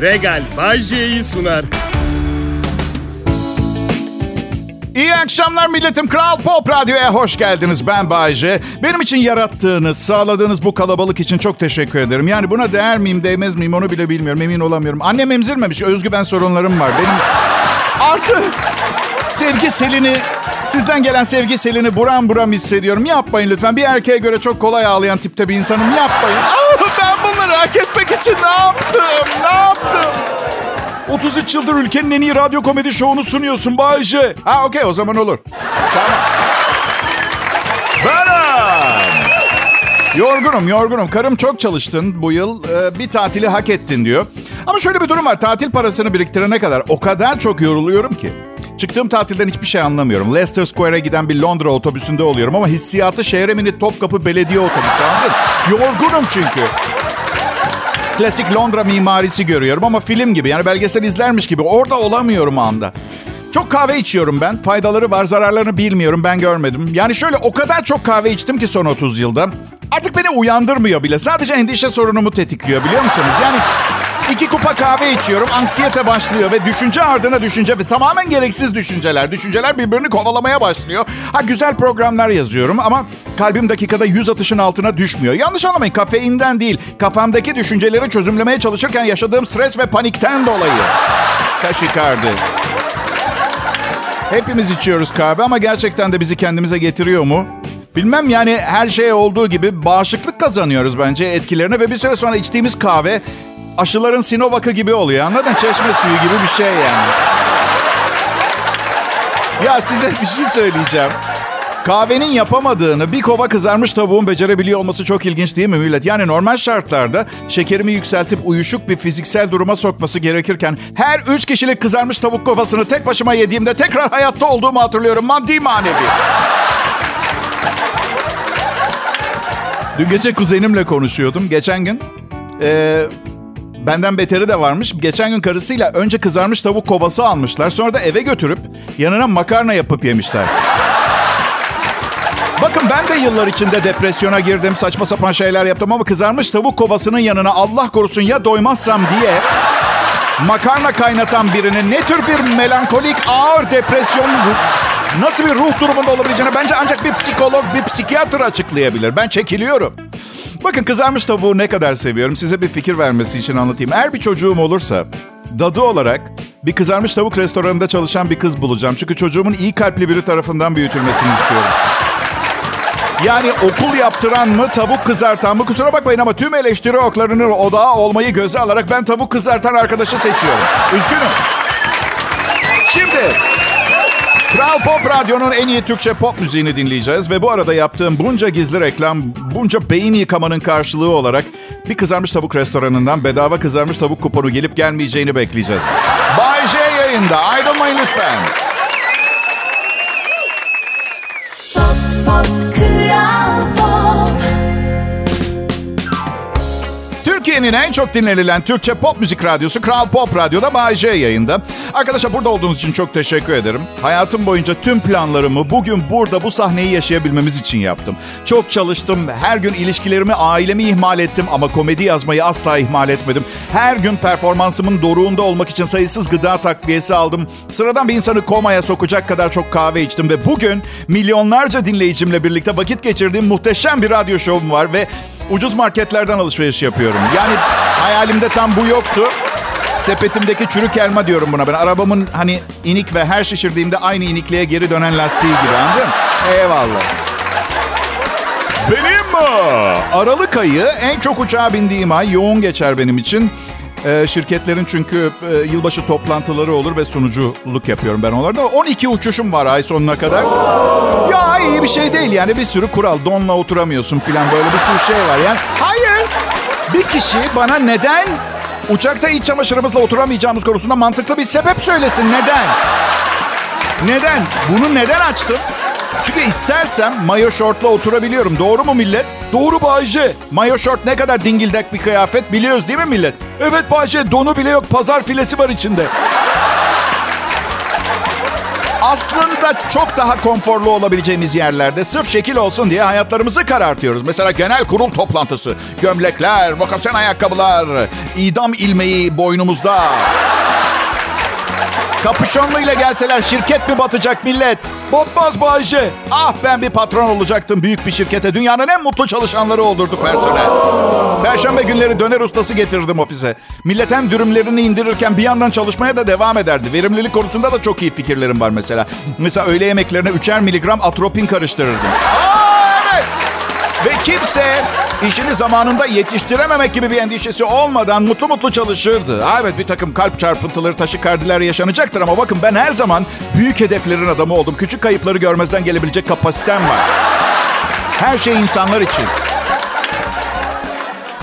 Regal Bay J'yi sunar. İyi akşamlar milletim. Kral Pop Radyo'ya hoş geldiniz. Ben Bayce. Benim için yarattığınız, sağladığınız bu kalabalık için çok teşekkür ederim. Yani buna değer miyim, değmez miyim onu bile bilmiyorum. Emin olamıyorum. Annem emzirmemiş. Özgüven sorunlarım var. Benim artı sevgi selini, sizden gelen sevgi selini buram buram hissediyorum. Yapmayın lütfen. Bir erkeğe göre çok kolay ağlayan tipte bir insanım. Yapmayın. Ah, ben bunları hak etmek için ne yaptım? Ne yaptım? 33 yıldır ülkenin en iyi radyo komedi şovunu sunuyorsun Bayce. Ha okey o zaman olur. Tamam. Yorgunum yorgunum. Karım çok çalıştın bu yıl. Ee, bir tatili hak ettin diyor. Ama şöyle bir durum var. Tatil parasını biriktirene kadar o kadar çok yoruluyorum ki. Çıktığım tatilden hiçbir şey anlamıyorum. Leicester Square'e giden bir Londra otobüsünde oluyorum ama hissiyatı şehre mini Topkapı Belediye Otobüsü anladın? Yorgunum çünkü klasik Londra mimarisi görüyorum ama film gibi yani belgesel izlermiş gibi orada olamıyorum anda. Çok kahve içiyorum ben. Faydaları var, zararlarını bilmiyorum. Ben görmedim. Yani şöyle o kadar çok kahve içtim ki son 30 yılda. Artık beni uyandırmıyor bile. Sadece endişe sorunumu tetikliyor biliyor musunuz? Yani iki kupa kahve içiyorum. Anksiyete başlıyor ve düşünce ardına düşünce ve tamamen gereksiz düşünceler. Düşünceler birbirini kovalamaya başlıyor. Ha güzel programlar yazıyorum ama kalbim dakikada 100 atışın altına düşmüyor. Yanlış anlamayın kafeinden değil. Kafamdaki düşünceleri çözümlemeye çalışırken yaşadığım stres ve panikten dolayı. Taşikardi. Hepimiz içiyoruz kahve ama gerçekten de bizi kendimize getiriyor mu? Bilmem yani her şey olduğu gibi bağışıklık kazanıyoruz bence etkilerine ve bir süre sonra içtiğimiz kahve aşıların Sinovac'ı gibi oluyor anladın? Çeşme suyu gibi bir şey yani. Ya size bir şey söyleyeceğim. Kahvenin yapamadığını bir kova kızarmış tavuğun becerebiliyor olması çok ilginç değil mi millet? Yani normal şartlarda şekerimi yükseltip uyuşuk bir fiziksel duruma sokması gerekirken her üç kişilik kızarmış tavuk kovasını tek başıma yediğimde tekrar hayatta olduğumu hatırlıyorum. Maddi manevi. Dün gece kuzenimle konuşuyordum. Geçen gün ee, benden beteri de varmış. Geçen gün karısıyla önce kızarmış tavuk kovası almışlar. Sonra da eve götürüp yanına makarna yapıp yemişler. Bakın ben de yıllar içinde depresyona girdim. Saçma sapan şeyler yaptım ama kızarmış tavuk kovasının yanına Allah korusun ya doymazsam diye makarna kaynatan birinin ne tür bir melankolik ağır depresyon nasıl bir ruh durumunda olabileceğini bence ancak bir psikolog, bir psikiyatr açıklayabilir. Ben çekiliyorum. Bakın kızarmış tavuğu ne kadar seviyorum. Size bir fikir vermesi için anlatayım. Eğer bir çocuğum olursa dadı olarak bir kızarmış tavuk restoranında çalışan bir kız bulacağım. Çünkü çocuğumun iyi kalpli biri tarafından büyütülmesini istiyorum. Yani okul yaptıran mı, tavuk kızartan mı? Kusura bakmayın ama tüm eleştiri oklarının odağı olmayı göze alarak ben tavuk kızartan arkadaşı seçiyorum. Üzgünüm. Şimdi Kral Pop Radyo'nun en iyi Türkçe pop müziğini dinleyeceğiz. Ve bu arada yaptığım bunca gizli reklam, bunca beyin yıkamanın karşılığı olarak bir kızarmış tavuk restoranından bedava kızarmış tavuk kuponu gelip gelmeyeceğini bekleyeceğiz. Bay J yayında. Ayrılmayın lütfen. Türkiye'nin en çok dinlenilen Türkçe pop müzik radyosu Kral Pop Radyo'da Bay yayında. Arkadaşlar burada olduğunuz için çok teşekkür ederim. Hayatım boyunca tüm planlarımı bugün burada bu sahneyi yaşayabilmemiz için yaptım. Çok çalıştım. Her gün ilişkilerimi, ailemi ihmal ettim ama komedi yazmayı asla ihmal etmedim. Her gün performansımın doruğunda olmak için sayısız gıda takviyesi aldım. Sıradan bir insanı komaya sokacak kadar çok kahve içtim ve bugün milyonlarca dinleyicimle birlikte vakit geçirdiğim muhteşem bir radyo şovum var ve ucuz marketlerden alışveriş yapıyorum. Yani hayalimde tam bu yoktu. Sepetimdeki çürük elma diyorum buna ben. Arabamın hani inik ve her şişirdiğimde aynı inikliğe geri dönen lastiği gibi anladın? Eyvallah. Benim mi? Aralık ayı en çok uçağa bindiğim ay. Yoğun geçer benim için. Ee, şirketlerin çünkü e, yılbaşı toplantıları olur ve sunuculuk yapıyorum ben onlarda. 12 uçuşum var ay sonuna kadar. Ya iyi bir şey değil yani bir sürü kural. Donla oturamıyorsun falan böyle bir sürü şey var yani. Hayır. Bir kişi bana neden uçakta iç çamaşırımızla oturamayacağımız konusunda mantıklı bir sebep söylesin. Neden? Neden? Bunu neden açtım? Çünkü istersem mayo şortla oturabiliyorum. Doğru mu millet? Doğru Bayce. Mayo şort ne kadar dingildak bir kıyafet biliyoruz değil mi millet? Evet Bayce donu bile yok pazar filesi var içinde. Aslında çok daha konforlu olabileceğimiz yerlerde sırf şekil olsun diye hayatlarımızı karartıyoruz. Mesela genel kurul toplantısı. Gömlekler, mokasen ayakkabılar, idam ilmeği boynumuzda. Kapüşonluyla gelseler şirket mi batacak millet? Batmaz Bayce. Ah ben bir patron olacaktım büyük bir şirkete. Dünyanın en mutlu çalışanları olurdu personel. Perşembe günleri döner ustası getirirdim ofise. Millet hem dürümlerini indirirken bir yandan çalışmaya da devam ederdi. Verimlilik konusunda da çok iyi fikirlerim var mesela. Mesela öğle yemeklerine üçer miligram atropin karıştırırdım. Aa, kimse işini zamanında yetiştirememek gibi bir endişesi olmadan mutlu mutlu çalışırdı. Evet bir takım kalp çarpıntıları, taşikardiler yaşanacaktır ama bakın ben her zaman büyük hedeflerin adamı oldum. Küçük kayıpları görmezden gelebilecek kapasitem var. Her şey insanlar için.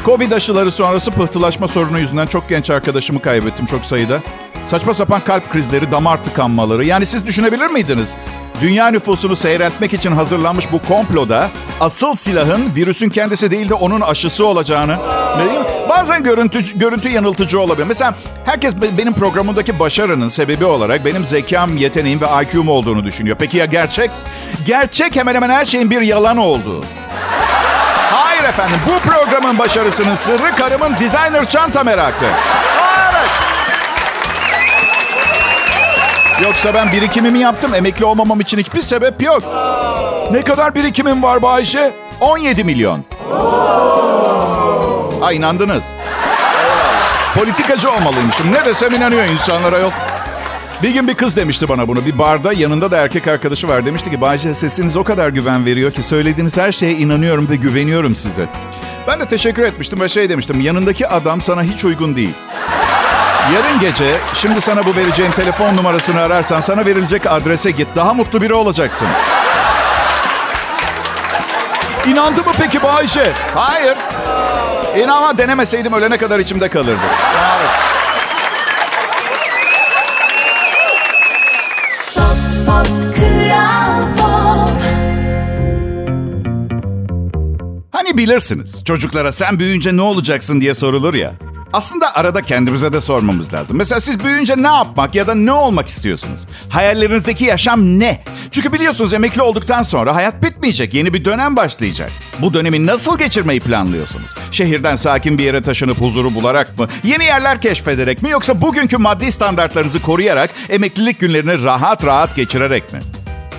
Covid aşıları sonrası pıhtılaşma sorunu yüzünden çok genç arkadaşımı kaybettim çok sayıda. Saçma sapan kalp krizleri, damar tıkanmaları. Yani siz düşünebilir miydiniz? Dünya nüfusunu seyreltmek için hazırlanmış bu komploda asıl silahın virüsün kendisi değil de onun aşısı olacağını. Ne diyeyim? Bazen görüntü, görüntü yanıltıcı olabilir. Mesela herkes benim programımdaki başarının sebebi olarak benim zekam, yeteneğim ve IQ'm olduğunu düşünüyor. Peki ya gerçek? Gerçek hemen hemen her şeyin bir yalan olduğu. Hayır efendim. Bu programın başarısının sırrı karımın designer çanta merakı. Yoksa ben birikimimi yaptım. Emekli olmamam için hiçbir sebep yok. Ne kadar birikimin var Bayce? 17 milyon. Ha inandınız. Politikacı olmalıymışım. Ne desem inanıyor insanlara yok. Bir gün bir kız demişti bana bunu. Bir barda yanında da erkek arkadaşı var. Demişti ki Bayce sesiniz o kadar güven veriyor ki söylediğiniz her şeye inanıyorum ve güveniyorum size. Ben de teşekkür etmiştim ve şey demiştim. Yanındaki adam sana hiç uygun değil. Yarın gece şimdi sana bu vereceğim telefon numarasını ararsan sana verilecek adrese git. Daha mutlu biri olacaksın. İnandı mı peki Bayce? Hayır. İnanma denemeseydim ölene kadar içimde kalırdı. Evet. Hani bilirsiniz çocuklara sen büyüyünce ne olacaksın diye sorulur ya. Aslında arada kendimize de sormamız lazım. Mesela siz büyüyünce ne yapmak ya da ne olmak istiyorsunuz? Hayallerinizdeki yaşam ne? Çünkü biliyorsunuz emekli olduktan sonra hayat bitmeyecek. Yeni bir dönem başlayacak. Bu dönemi nasıl geçirmeyi planlıyorsunuz? Şehirden sakin bir yere taşınıp huzuru bularak mı? Yeni yerler keşfederek mi? Yoksa bugünkü maddi standartlarınızı koruyarak emeklilik günlerini rahat rahat geçirerek mi?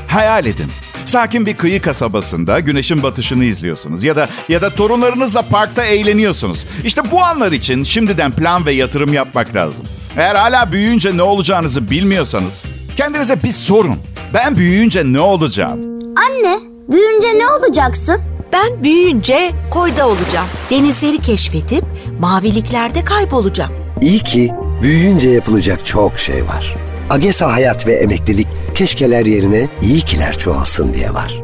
Hayal edin. Sakin bir kıyı kasabasında güneşin batışını izliyorsunuz ya da ya da torunlarınızla parkta eğleniyorsunuz. İşte bu anlar için şimdiden plan ve yatırım yapmak lazım. Eğer hala büyüyünce ne olacağınızı bilmiyorsanız kendinize bir sorun. Ben büyüyünce ne olacağım? Anne, büyüyünce ne olacaksın? Ben büyüyünce koyda olacağım. Denizleri keşfedip maviliklerde kaybolacağım. İyi ki büyüyünce yapılacak çok şey var. AGESA Hayat ve Emeklilik keşkeler yerine iyi kiler çoğalsın diye var.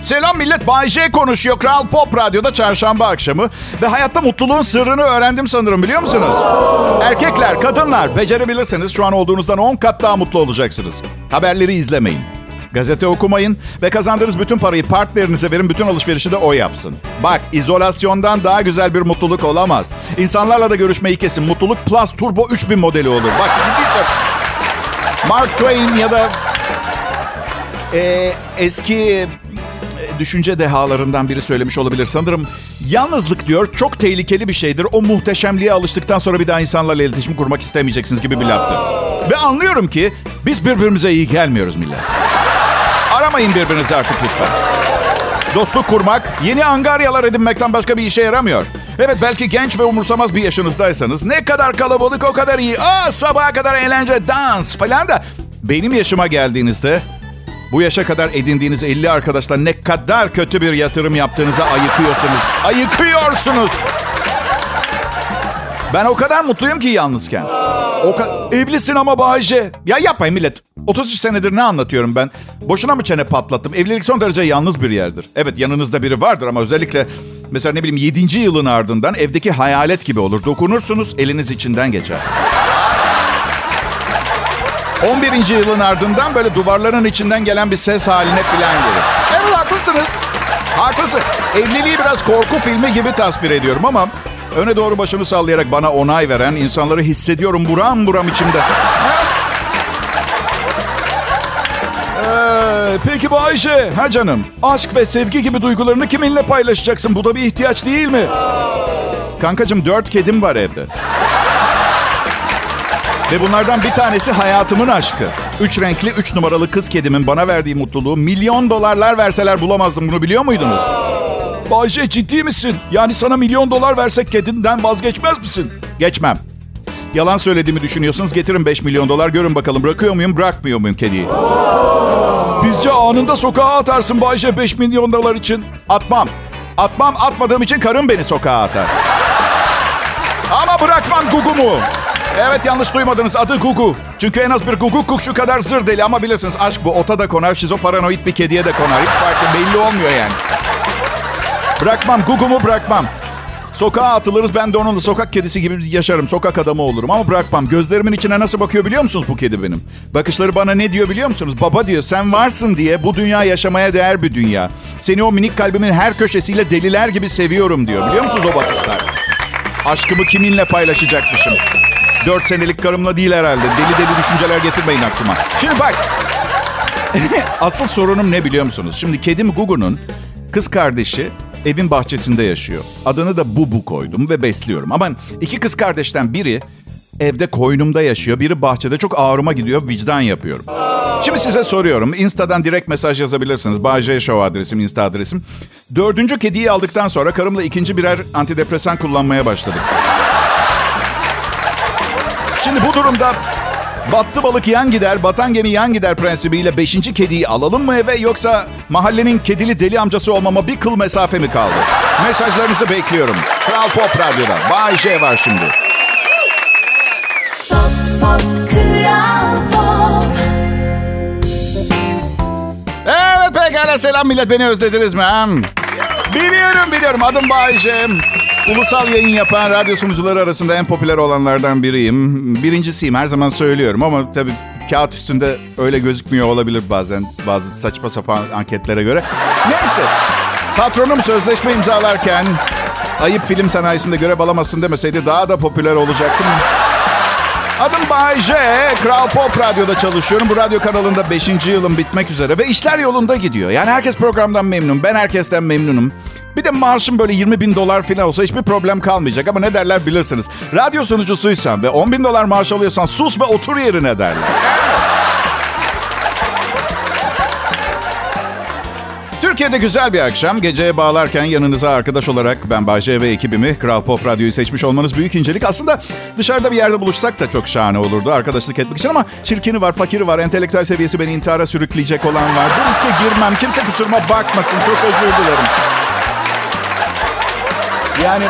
Selam millet, Bay J konuşuyor. Kral Pop Radyo'da çarşamba akşamı. Ve hayatta mutluluğun sırrını öğrendim sanırım biliyor musunuz? Erkekler, kadınlar becerebilirseniz şu an olduğunuzdan 10 kat daha mutlu olacaksınız. Haberleri izlemeyin. Gazete okumayın ve kazandığınız bütün parayı partnerinize verin. Bütün alışverişi de o yapsın. Bak izolasyondan daha güzel bir mutluluk olamaz. İnsanlarla da görüşmeyi kesin. Mutluluk Plus Turbo 3000 modeli olur. Bak Mark Twain ya da e, eski e, düşünce dehalarından biri söylemiş olabilir. Sanırım yalnızlık diyor çok tehlikeli bir şeydir. O muhteşemliğe alıştıktan sonra bir daha insanlarla iletişim kurmak istemeyeceksiniz gibi bir laftı. Ve anlıyorum ki biz birbirimize iyi gelmiyoruz millet. Aramayın birbirinizi artık lütfen. Dostluk kurmak, yeni angaryalar edinmekten başka bir işe yaramıyor. Evet belki genç ve umursamaz bir yaşınızdaysanız ne kadar kalabalık o kadar iyi. Aa sabaha kadar eğlence, dans falan da benim yaşıma geldiğinizde bu yaşa kadar edindiğiniz 50 arkadaşla ne kadar kötü bir yatırım yaptığınızı ayıkıyorsunuz. Ayıkıyorsunuz. Ben o kadar mutluyum ki yalnızken. O ka- Evlisin ama Bayce. ya yapmayın millet. 33 senedir ne anlatıyorum ben? Boşuna mı çene patlattım? Evlilik son derece yalnız bir yerdir. Evet yanınızda biri vardır ama özellikle mesela ne bileyim 7. yılın ardından evdeki hayalet gibi olur. Dokunursunuz eliniz içinden geçer. 11. yılın ardından böyle duvarların içinden gelen bir ses haline falan gelir. Evet haklısınız. Haklısın. Evliliği biraz korku filmi gibi tasvir ediyorum ama... Öne doğru başını sallayarak bana onay veren insanları hissediyorum buram buram içimde. Ee, peki Bayce, Ha canım. aşk ve sevgi gibi duygularını kiminle paylaşacaksın? Bu da bir ihtiyaç değil mi? Kankacığım dört kedim var evde. Ve bunlardan bir tanesi hayatımın aşkı. Üç renkli, üç numaralı kız kedimin bana verdiği mutluluğu milyon dolarlar verseler bulamazdım. Bunu biliyor muydunuz? Bayce ciddi misin? Yani sana milyon dolar versek kedinden vazgeçmez misin? Geçmem. Yalan söylediğimi düşünüyorsanız getirin 5 milyon dolar görün bakalım bırakıyor muyum bırakmıyor muyum kediyi? Bizce anında sokağa atarsın Bayce 5 milyon dolar için. Atmam. Atmam atmadığım için karım beni sokağa atar. Ama bırakmam Gugu'mu. Evet yanlış duymadınız adı Gugu. Çünkü en az bir Gugu kuşu kadar zır deli ama bilirsiniz aşk bu ota da konar şizoparanoid bir kediye de konar. Hiç farkı belli olmuyor yani. Bırakmam Gugu'mu bırakmam. Sokağa atılırız ben de onunla sokak kedisi gibi yaşarım. Sokak adamı olurum ama bırakmam. Gözlerimin içine nasıl bakıyor biliyor musunuz bu kedi benim? Bakışları bana ne diyor biliyor musunuz? Baba diyor sen varsın diye bu dünya yaşamaya değer bir dünya. Seni o minik kalbimin her köşesiyle deliler gibi seviyorum diyor. Biliyor musunuz o bakışlar? Aşkımı kiminle paylaşacakmışım? Dört senelik karımla değil herhalde. Deli deli düşünceler getirmeyin aklıma. Şimdi bak. Asıl sorunum ne biliyor musunuz? Şimdi kedim Gugu'nun kız kardeşi evin bahçesinde yaşıyor. Adını da Bubu koydum ve besliyorum. Ama iki kız kardeşten biri evde koynumda yaşıyor. Biri bahçede çok ağrıma gidiyor. Vicdan yapıyorum. Şimdi size soruyorum. Insta'dan direkt mesaj yazabilirsiniz. Bahçe Show adresim, Insta adresim. Dördüncü kediyi aldıktan sonra karımla ikinci birer antidepresan kullanmaya başladık. Şimdi bu durumda battı balık yan gider, batan gemi yan gider prensibiyle beşinci kediyi alalım mı eve yoksa mahallenin kedili deli amcası olmama bir kıl mesafe mi kaldı? Mesajlarınızı bekliyorum. Kral Pop Radyo'da. Bay J var şimdi. Evet pekala selam millet beni özlediniz mi? Biliyorum biliyorum adım Bayece. Ulusal yayın yapan radyo sunucuları arasında en popüler olanlardan biriyim. Birincisiyim her zaman söylüyorum ama tabii kağıt üstünde öyle gözükmüyor olabilir bazen bazı saçma sapan anketlere göre. Neyse patronum sözleşme imzalarken ayıp film sanayisinde görev alamazsın demeseydi daha da popüler olacaktım. Adım Bay J. Kral Pop Radyo'da çalışıyorum. Bu radyo kanalında 5. yılım bitmek üzere ve işler yolunda gidiyor. Yani herkes programdan memnun. Ben herkesten memnunum. Bir de maaşım böyle 20 bin dolar falan olsa hiçbir problem kalmayacak. Ama ne derler bilirsiniz. Radyo sunucusuysan ve 10 bin dolar maaş alıyorsan sus ve otur yerine derler. Türkiye'de güzel bir akşam. Geceye bağlarken yanınıza arkadaş olarak ben Bayce ve ekibimi Kral Pop Radyo'yu seçmiş olmanız büyük incelik. Aslında dışarıda bir yerde buluşsak da çok şahane olurdu arkadaşlık etmek için ama çirkini var, fakiri var, entelektüel seviyesi beni intihara sürükleyecek olan var. Bu riske girmem. Kimse kusuruma bakmasın. Çok özür dilerim. Yani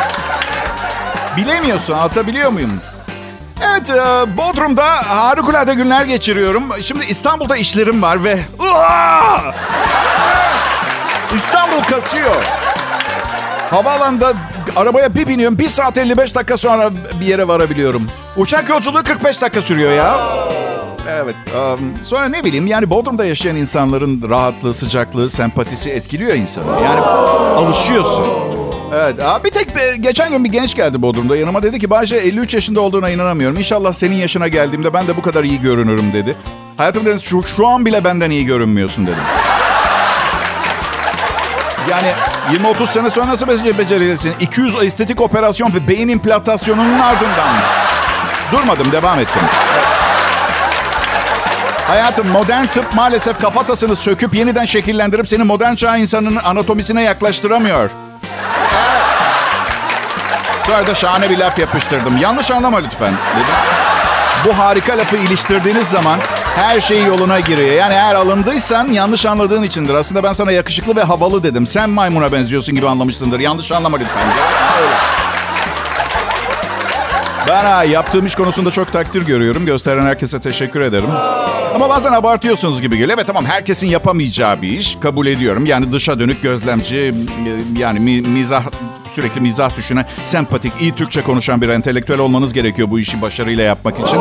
bilemiyorsun. Anlatabiliyor muyum? Evet, e, Bodrum'da harikulade günler geçiriyorum. Şimdi İstanbul'da işlerim var ve... İstanbul kasıyor. Havaalanında arabaya bir biniyorum. Bir saat 55 dakika sonra bir yere varabiliyorum. Uçak yolculuğu 45 dakika sürüyor ya. Evet. um, sonra ne bileyim yani Bodrum'da yaşayan insanların rahatlığı, sıcaklığı, sempatisi etkiliyor insanı. Yani alışıyorsun. Evet. Aa, geçen gün bir genç geldi Bodrum'da. Yanıma dedi ki Bayce 53 yaşında olduğuna inanamıyorum. İnşallah senin yaşına geldiğimde ben de bu kadar iyi görünürüm dedi. Hayatım dedi şu, şu an bile benden iyi görünmüyorsun dedim. Yani 20-30 sene sonra nasıl bece- becerirsin? 200 estetik operasyon ve beyin implantasyonunun ardından mı? Durmadım, devam ettim. Hayatım modern tıp maalesef kafatasını söküp yeniden şekillendirip seni modern çağ insanının anatomisine yaklaştıramıyor. Sonra da şahane bir laf yapıştırdım. Yanlış anlama lütfen dedim. Bu harika lafı iliştirdiğiniz zaman her şey yoluna giriyor. Yani eğer alındıysan yanlış anladığın içindir. Aslında ben sana yakışıklı ve havalı dedim. Sen maymuna benziyorsun gibi anlamışsındır. Yanlış anlama lütfen. Öyle. Ben ha, yaptığım iş konusunda çok takdir görüyorum. Gösteren herkese teşekkür ederim. Ama bazen abartıyorsunuz gibi geliyor. Evet tamam herkesin yapamayacağı bir iş. Kabul ediyorum. Yani dışa dönük gözlemci, yani mi- mizah sürekli mizah düşünen, sempatik, iyi Türkçe konuşan bir entelektüel olmanız gerekiyor bu işi başarıyla yapmak için.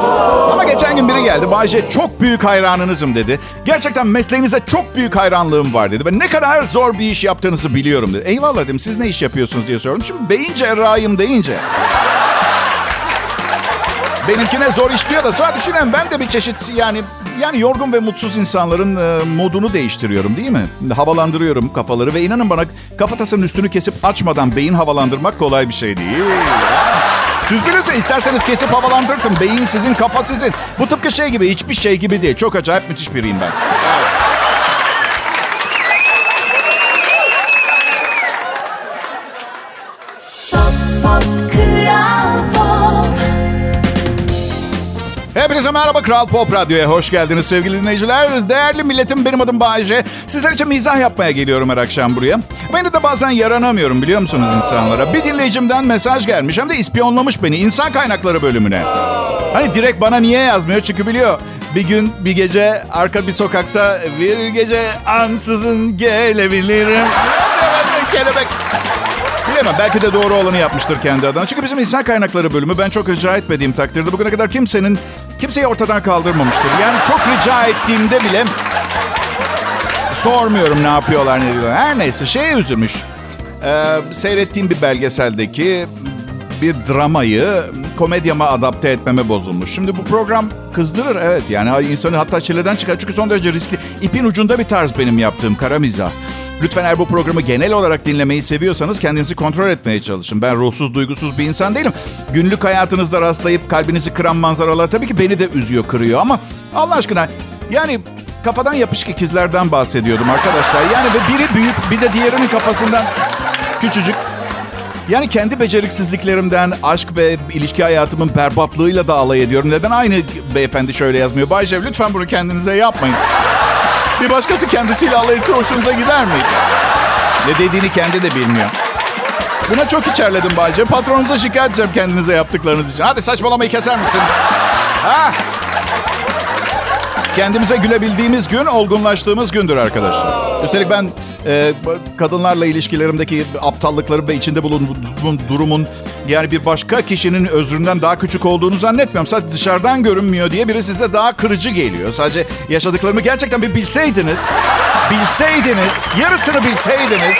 Ama geçen gün biri geldi. Bayce çok büyük hayranınızım dedi. Gerçekten mesleğinize çok büyük hayranlığım var dedi. Ve ne kadar zor bir iş yaptığınızı biliyorum dedi. Eyvallah dedim siz ne iş yapıyorsunuz diye sordum. Şimdi beyin cerrahıyım deyince... Benimkine zor iş diyor da sonra düşünen ben de bir çeşit yani yani yorgun ve mutsuz insanların e, modunu değiştiriyorum değil mi? Havalandırıyorum kafaları ve inanın bana kafatasının üstünü kesip açmadan beyin havalandırmak kolay bir şey değil. Siz bilirsiniz isterseniz kesip havalandırtın. Beyin sizin, kafa sizin. Bu tıpkı şey gibi, hiçbir şey gibi değil. Çok acayip müthiş biriyim ben. Hepinize merhaba Kral Pop Radyo'ya hoş geldiniz sevgili dinleyiciler. Değerli milletim benim adım Bayece. Sizler için mizah yapmaya geliyorum her akşam buraya. Beni de bazen yaranamıyorum biliyor musunuz insanlara? Bir dinleyicimden mesaj gelmiş hem de ispiyonlamış beni insan kaynakları bölümüne. Hani direkt bana niye yazmıyor çünkü biliyor. Bir gün bir gece arka bir sokakta bir gece ansızın gelebilirim. Kelebek. Bilemem belki de doğru olanı yapmıştır kendi adına. Çünkü bizim insan kaynakları bölümü ben çok rica etmediğim takdirde bugüne kadar kimsenin kimseyi ortadan kaldırmamıştır. Yani çok rica ettiğimde bile sormuyorum ne yapıyorlar ne diyorlar. Her neyse şeye üzülmüş. Ee, seyrettiğim bir belgeseldeki bir dramayı komedyama adapte etmeme bozulmuş. Şimdi bu program kızdırır evet yani insanı hatta çileden çıkar. Çünkü son derece riskli. İpin ucunda bir tarz benim yaptığım kara mizah. Lütfen eğer bu programı genel olarak dinlemeyi seviyorsanız kendinizi kontrol etmeye çalışın. Ben ruhsuz, duygusuz bir insan değilim. Günlük hayatınızda rastlayıp kalbinizi kıran manzaralar tabii ki beni de üzüyor, kırıyor ama Allah aşkına yani kafadan yapışık ikizlerden bahsediyordum arkadaşlar. Yani biri büyük bir de diğerinin kafasından küçücük. Yani kendi beceriksizliklerimden, aşk ve ilişki hayatımın berbatlığıyla da alay ediyorum. Neden aynı beyefendi şöyle yazmıyor? Baycev lütfen bunu kendinize yapmayın. Bir başkası kendisiyle alay etse hoşunuza gider mi? Ne dediğini kendi de bilmiyor. Buna çok içerledim Bayce. Patronunuza şikayet edeceğim kendinize yaptıklarınız için. Hadi saçmalamayı keser misin? Ha? Kendimize gülebildiğimiz gün olgunlaştığımız gündür arkadaşlar. Üstelik ben e, kadınlarla ilişkilerimdeki aptallıkları ve içinde bulunduğum durumun yani bir başka kişinin özründen daha küçük olduğunu zannetmiyorum. Sadece dışarıdan görünmüyor diye biri size daha kırıcı geliyor. Sadece yaşadıklarımı gerçekten bir bilseydiniz, bilseydiniz, yarısını bilseydiniz.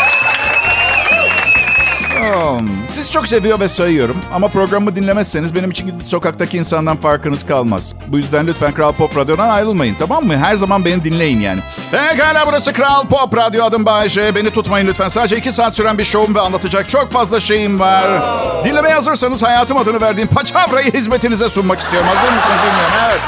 Sizi çok seviyor ve sayıyorum. Ama programı dinlemezseniz benim için sokaktaki insandan farkınız kalmaz. Bu yüzden lütfen Kral Pop Radyo'dan ayrılmayın tamam mı? Her zaman beni dinleyin yani. Pekala burası Kral Pop Radyo adım Bayece. Beni tutmayın lütfen. Sadece iki saat süren bir şovum ve anlatacak çok fazla şeyim var. Dinlemeye hazırsanız hayatım adını verdiğim paçavrayı hizmetinize sunmak istiyorum. Hazır mısınız bilmiyorum. Evet.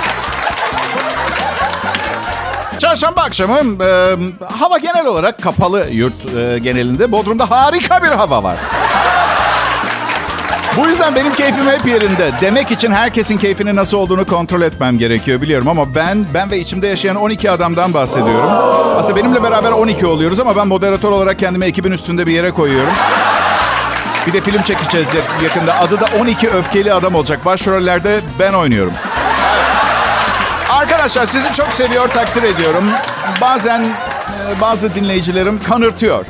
Çarşamba akşamı e, hava genel olarak kapalı yurt e, genelinde. Bodrum'da harika bir hava var. Bu yüzden benim keyfim hep yerinde. Demek için herkesin keyfinin nasıl olduğunu kontrol etmem gerekiyor biliyorum ama ben ben ve içimde yaşayan 12 adamdan bahsediyorum. Aslında benimle beraber 12 oluyoruz ama ben moderatör olarak kendimi ekibin üstünde bir yere koyuyorum. Bir de film çekeceğiz yakında. Adı da 12 öfkeli adam olacak. Başrollerde ben oynuyorum. Arkadaşlar sizi çok seviyor, takdir ediyorum. Bazen e, bazı dinleyicilerim kanırtıyor.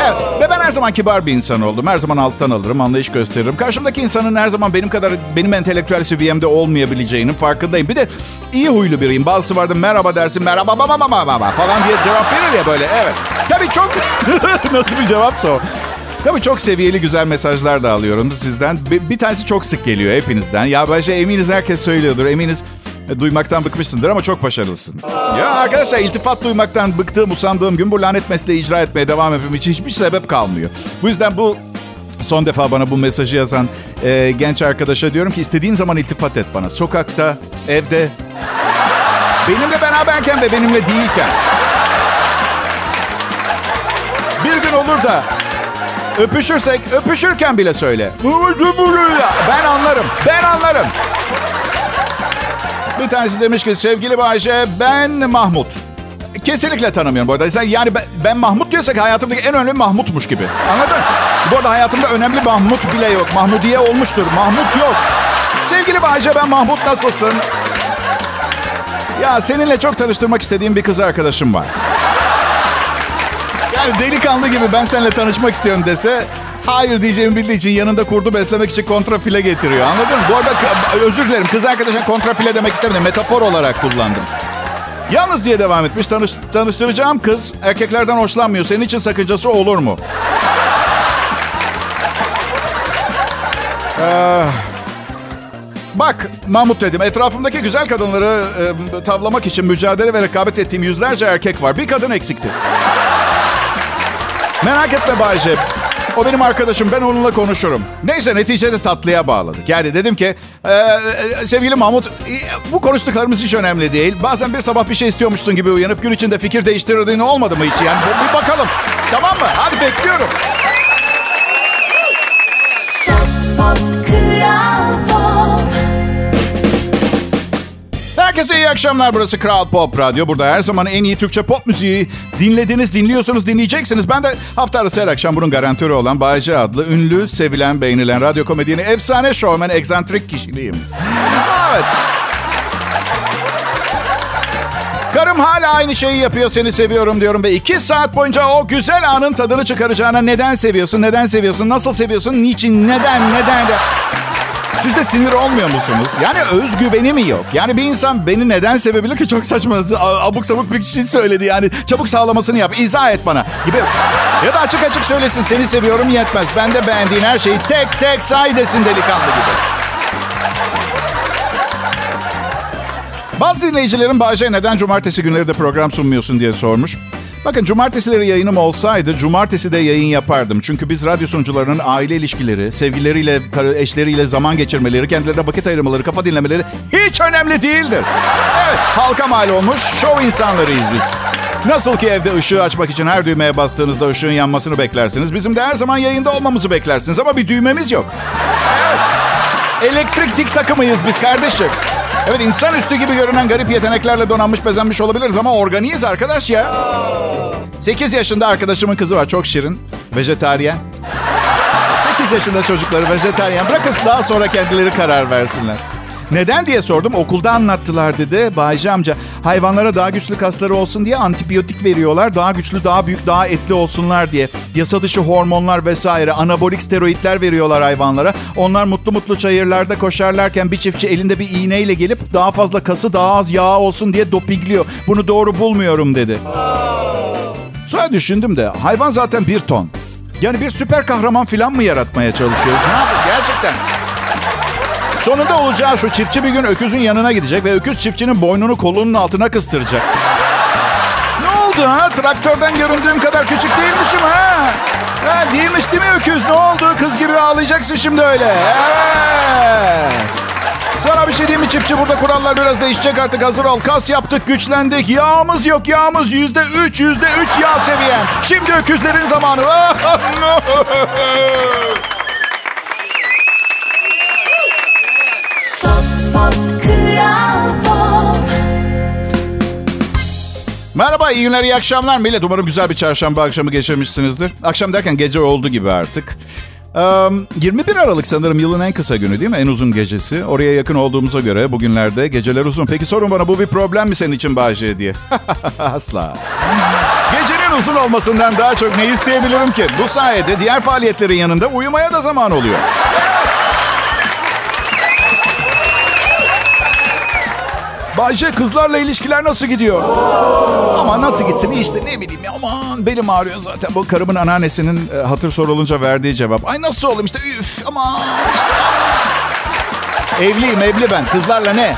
Evet ve her zaman kibar bir insan oldum. Her zaman alttan alırım, anlayış gösteririm. Karşımdaki insanın her zaman benim kadar benim entelektüel seviyemde olmayabileceğinin farkındayım. Bir de iyi huylu biriyim. Bazısı vardı merhaba dersin, merhaba baba baba baba falan diye cevap verir ya böyle. Evet. Tabii çok... Nasıl bir cevapsa o. Tabii çok seviyeli güzel mesajlar da alıyorum sizden. Bir, bir tanesi çok sık geliyor hepinizden. Ya bence eminiz herkes söylüyordur. Eminiz duymaktan bıkmışsındır ama çok başarılısın. Ya arkadaşlar iltifat duymaktan bıktığım, usandığım gün bu lanet mesleği icra etmeye devam etmem için hiçbir sebep kalmıyor. Bu yüzden bu son defa bana bu mesajı yazan e, genç arkadaşa diyorum ki istediğin zaman iltifat et bana. Sokakta, evde, benimle beraberken ve benimle değilken. Bir gün olur da öpüşürsek öpüşürken bile söyle. Ben anlarım, ben anlarım. Bir tanesi demiş ki sevgili Bayşe ben Mahmut. Kesinlikle tanımıyorum bu arada. Yani ben, ben Mahmut diyorsak hayatımdaki en önemli Mahmutmuş gibi. Anladın? Bu arada hayatımda önemli Mahmut bile yok. Mahmudiye olmuştur. Mahmut yok. Sevgili Bayce ben Mahmut nasılsın? Ya seninle çok tanıştırmak istediğim bir kız arkadaşım var. Yani delikanlı gibi ben seninle tanışmak istiyorum dese hayır diyeceğimi bildiği için yanında kurdu beslemek için kontrafile getiriyor. Anladın mı? Bu arada özür dilerim kız arkadaşım kontrafile demek istemedim. Metafor olarak kullandım. Yalnız diye devam etmiş. Tanış, tanıştıracağım kız erkeklerden hoşlanmıyor. Senin için sakıncası olur mu? Ee, bak Mahmut dedim. Etrafımdaki güzel kadınları e, tavlamak için mücadele ve rekabet ettiğim yüzlerce erkek var. Bir kadın eksikti. Merak etme Bayce. O benim arkadaşım. Ben onunla konuşurum. Neyse neticede tatlıya bağladık. Yani dedim ki e, e, sevgili Mahmut e, bu konuştuklarımız hiç önemli değil. Bazen bir sabah bir şey istiyormuşsun gibi uyanıp gün içinde fikir değiştirdiğin olmadı mı hiç? Yani bir bakalım. Tamam mı? Hadi bekliyorum. Herkese iyi akşamlar. Burası Kral Pop Radyo. Burada her zaman en iyi Türkçe pop müziği dinlediniz, dinliyorsunuz, dinleyeceksiniz. Ben de hafta arası her akşam bunun garantörü olan Bayece adlı ünlü, sevilen, beğenilen radyo komedyeni, efsane şovmen, egzantrik kişiliğim. Evet. Karım hala aynı şeyi yapıyor seni seviyorum diyorum ve iki saat boyunca o güzel anın tadını çıkaracağına neden seviyorsun, neden seviyorsun, nasıl seviyorsun, niçin, neden, neden de... Siz de sinir olmuyor musunuz? Yani özgüveni mi yok? Yani bir insan beni neden sevebilir ki çok saçma abuk sabuk bir şey söyledi yani. Çabuk sağlamasını yap, izah et bana gibi. Ya da açık açık söylesin seni seviyorum yetmez. Ben de beğendiğin her şeyi tek tek say desin delikanlı gibi. Bazı dinleyicilerin Bahçe neden cumartesi günleri de program sunmuyorsun diye sormuş. Bakın cumartesileri yayınım olsaydı cumartesi de yayın yapardım. Çünkü biz radyo sunucularının aile ilişkileri, sevgilileriyle, eşleriyle zaman geçirmeleri, kendilerine vakit ayırmaları, kafa dinlemeleri hiç önemli değildir. Evet, halka mal olmuş şov insanlarıyız biz. Nasıl ki evde ışığı açmak için her düğmeye bastığınızda ışığın yanmasını beklersiniz. Bizim de her zaman yayında olmamızı beklersiniz ama bir düğmemiz yok. Evet. Elektrik tik takımıyız biz kardeşim. Evet insanüstü gibi görünen garip yeteneklerle donanmış bezenmiş olabiliriz ama organiyiz arkadaş ya. 8 yaşında arkadaşımın kızı var çok şirin. Vejetaryen. 8 yaşında çocukları vejetaryen. Bırakın daha sonra kendileri karar versinler. Neden diye sordum. Okulda anlattılar dedi. Bayce amca hayvanlara daha güçlü kasları olsun diye antibiyotik veriyorlar. Daha güçlü, daha büyük, daha etli olsunlar diye. Yasa dışı hormonlar vesaire, anabolik steroidler veriyorlar hayvanlara. Onlar mutlu mutlu çayırlarda koşarlarken bir çiftçi elinde bir iğneyle gelip daha fazla kası, daha az yağ olsun diye dopingliyor. Bunu doğru bulmuyorum dedi. Sonra düşündüm de hayvan zaten bir ton. Yani bir süper kahraman falan mı yaratmaya çalışıyoruz? Ne yapıyoruz gerçekten? Sonunda olacağı şu çiftçi bir gün öküzün yanına gidecek ve öküz çiftçinin boynunu kolunun altına kıstıracak. Ne oldu ha? Traktörden göründüğüm kadar küçük değilmişim ha? ha değilmiş değil mi öküz? Ne oldu? Kız gibi ağlayacaksın şimdi öyle. Evet. Sana bir şey diyeyim mi çiftçi? Burada kurallar biraz değişecek artık. Hazır ol. Kas yaptık, güçlendik. Yağımız yok, yağımız yüzde üç, yüzde üç yağ seviyem. Şimdi öküzlerin zamanı. Merhaba, iyi günler, iyi akşamlar millet. Umarım güzel bir çarşamba akşamı geçirmişsinizdir. Akşam derken gece oldu gibi artık. 21 Aralık sanırım yılın en kısa günü değil mi? En uzun gecesi. Oraya yakın olduğumuza göre bugünlerde geceler uzun. Peki sorun bana bu bir problem mi senin için Bahçe diye? Asla. Gecenin uzun olmasından daha çok ne isteyebilirim ki? Bu sayede diğer faaliyetlerin yanında uyumaya da zaman oluyor. Bayce kızlarla ilişkiler nasıl gidiyor? Ama nasıl gitsin işte ne bileyim ya aman belim ağrıyor zaten. Bu karımın anneannesinin e, hatır sorulunca verdiği cevap. Ay nasıl olayım işte üf aman işte. Evliyim evli ben kızlarla ne?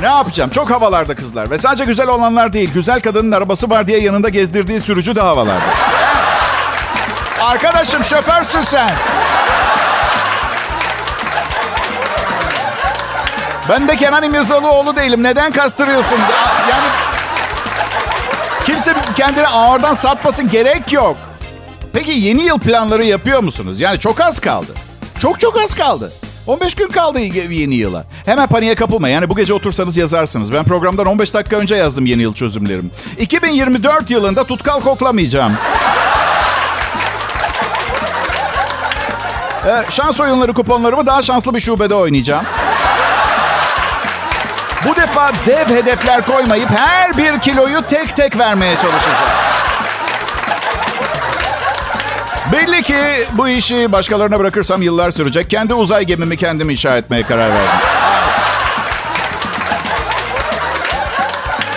Ne yapacağım? Çok havalarda kızlar. Ve sadece güzel olanlar değil. Güzel kadının arabası var diye yanında gezdirdiği sürücü de havalarda. Arkadaşım şoförsün sen. Ben de Kenan İmirzalıoğlu değilim. Neden kastırıyorsun? Yani kimse kendini ağırdan satmasın gerek yok. Peki yeni yıl planları yapıyor musunuz? Yani çok az kaldı. Çok çok az kaldı. 15 gün kaldı yeni yıla. Hemen paniğe kapılma. Yani bu gece otursanız yazarsınız. Ben programdan 15 dakika önce yazdım yeni yıl çözümlerim. 2024 yılında tutkal koklamayacağım. Ee, şans oyunları kuponlarımı daha şanslı bir şubede oynayacağım. Bu defa dev hedefler koymayıp her bir kiloyu tek tek vermeye çalışacağım. Belli ki bu işi başkalarına bırakırsam yıllar sürecek. Kendi uzay gemimi kendim inşa etmeye karar verdim.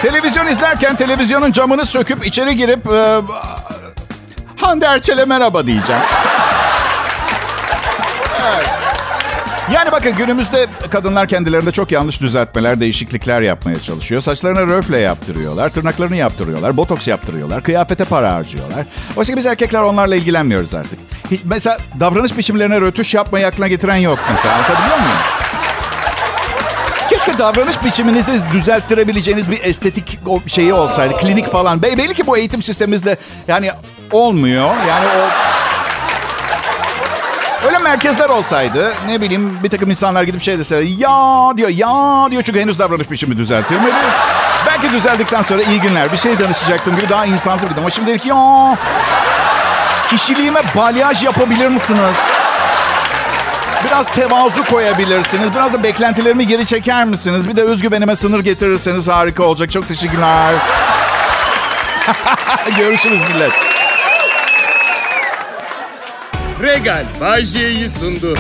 Televizyon izlerken televizyonun camını söküp içeri girip... E, Hande Erçel'e merhaba diyeceğim. Evet. Yani bakın günümüzde kadınlar kendilerinde çok yanlış düzeltmeler, değişiklikler yapmaya çalışıyor. Saçlarını röfle yaptırıyorlar, tırnaklarını yaptırıyorlar, botoks yaptırıyorlar, kıyafete para harcıyorlar. Oysa ki biz erkekler onlarla ilgilenmiyoruz artık. Hiç, mesela davranış biçimlerine rötuş yapmayı aklına getiren yok mesela. Anlatabiliyor muyum? Keşke davranış biçiminizde düzelttirebileceğiniz bir estetik şeyi olsaydı. Klinik falan. Be- Belli ki bu eğitim sistemimizde yani olmuyor. Yani o... Merkezler olsaydı ne bileyim bir takım insanlar gidip şey deseler ya diyor ya diyor çünkü henüz davranış biçimi düzeltilmedi. Belki düzeldikten sonra iyi günler bir şey danışacaktım gibi daha insansız bir ama şimdi dedi ki ya kişiliğime balyaj yapabilir misiniz? Biraz tevazu koyabilirsiniz. Biraz da beklentilerimi geri çeker misiniz? Bir de özgüvenime sınır getirirseniz harika olacak. Çok teşekkürler. Görüşürüz millet. Regal Bay J'yi sundu.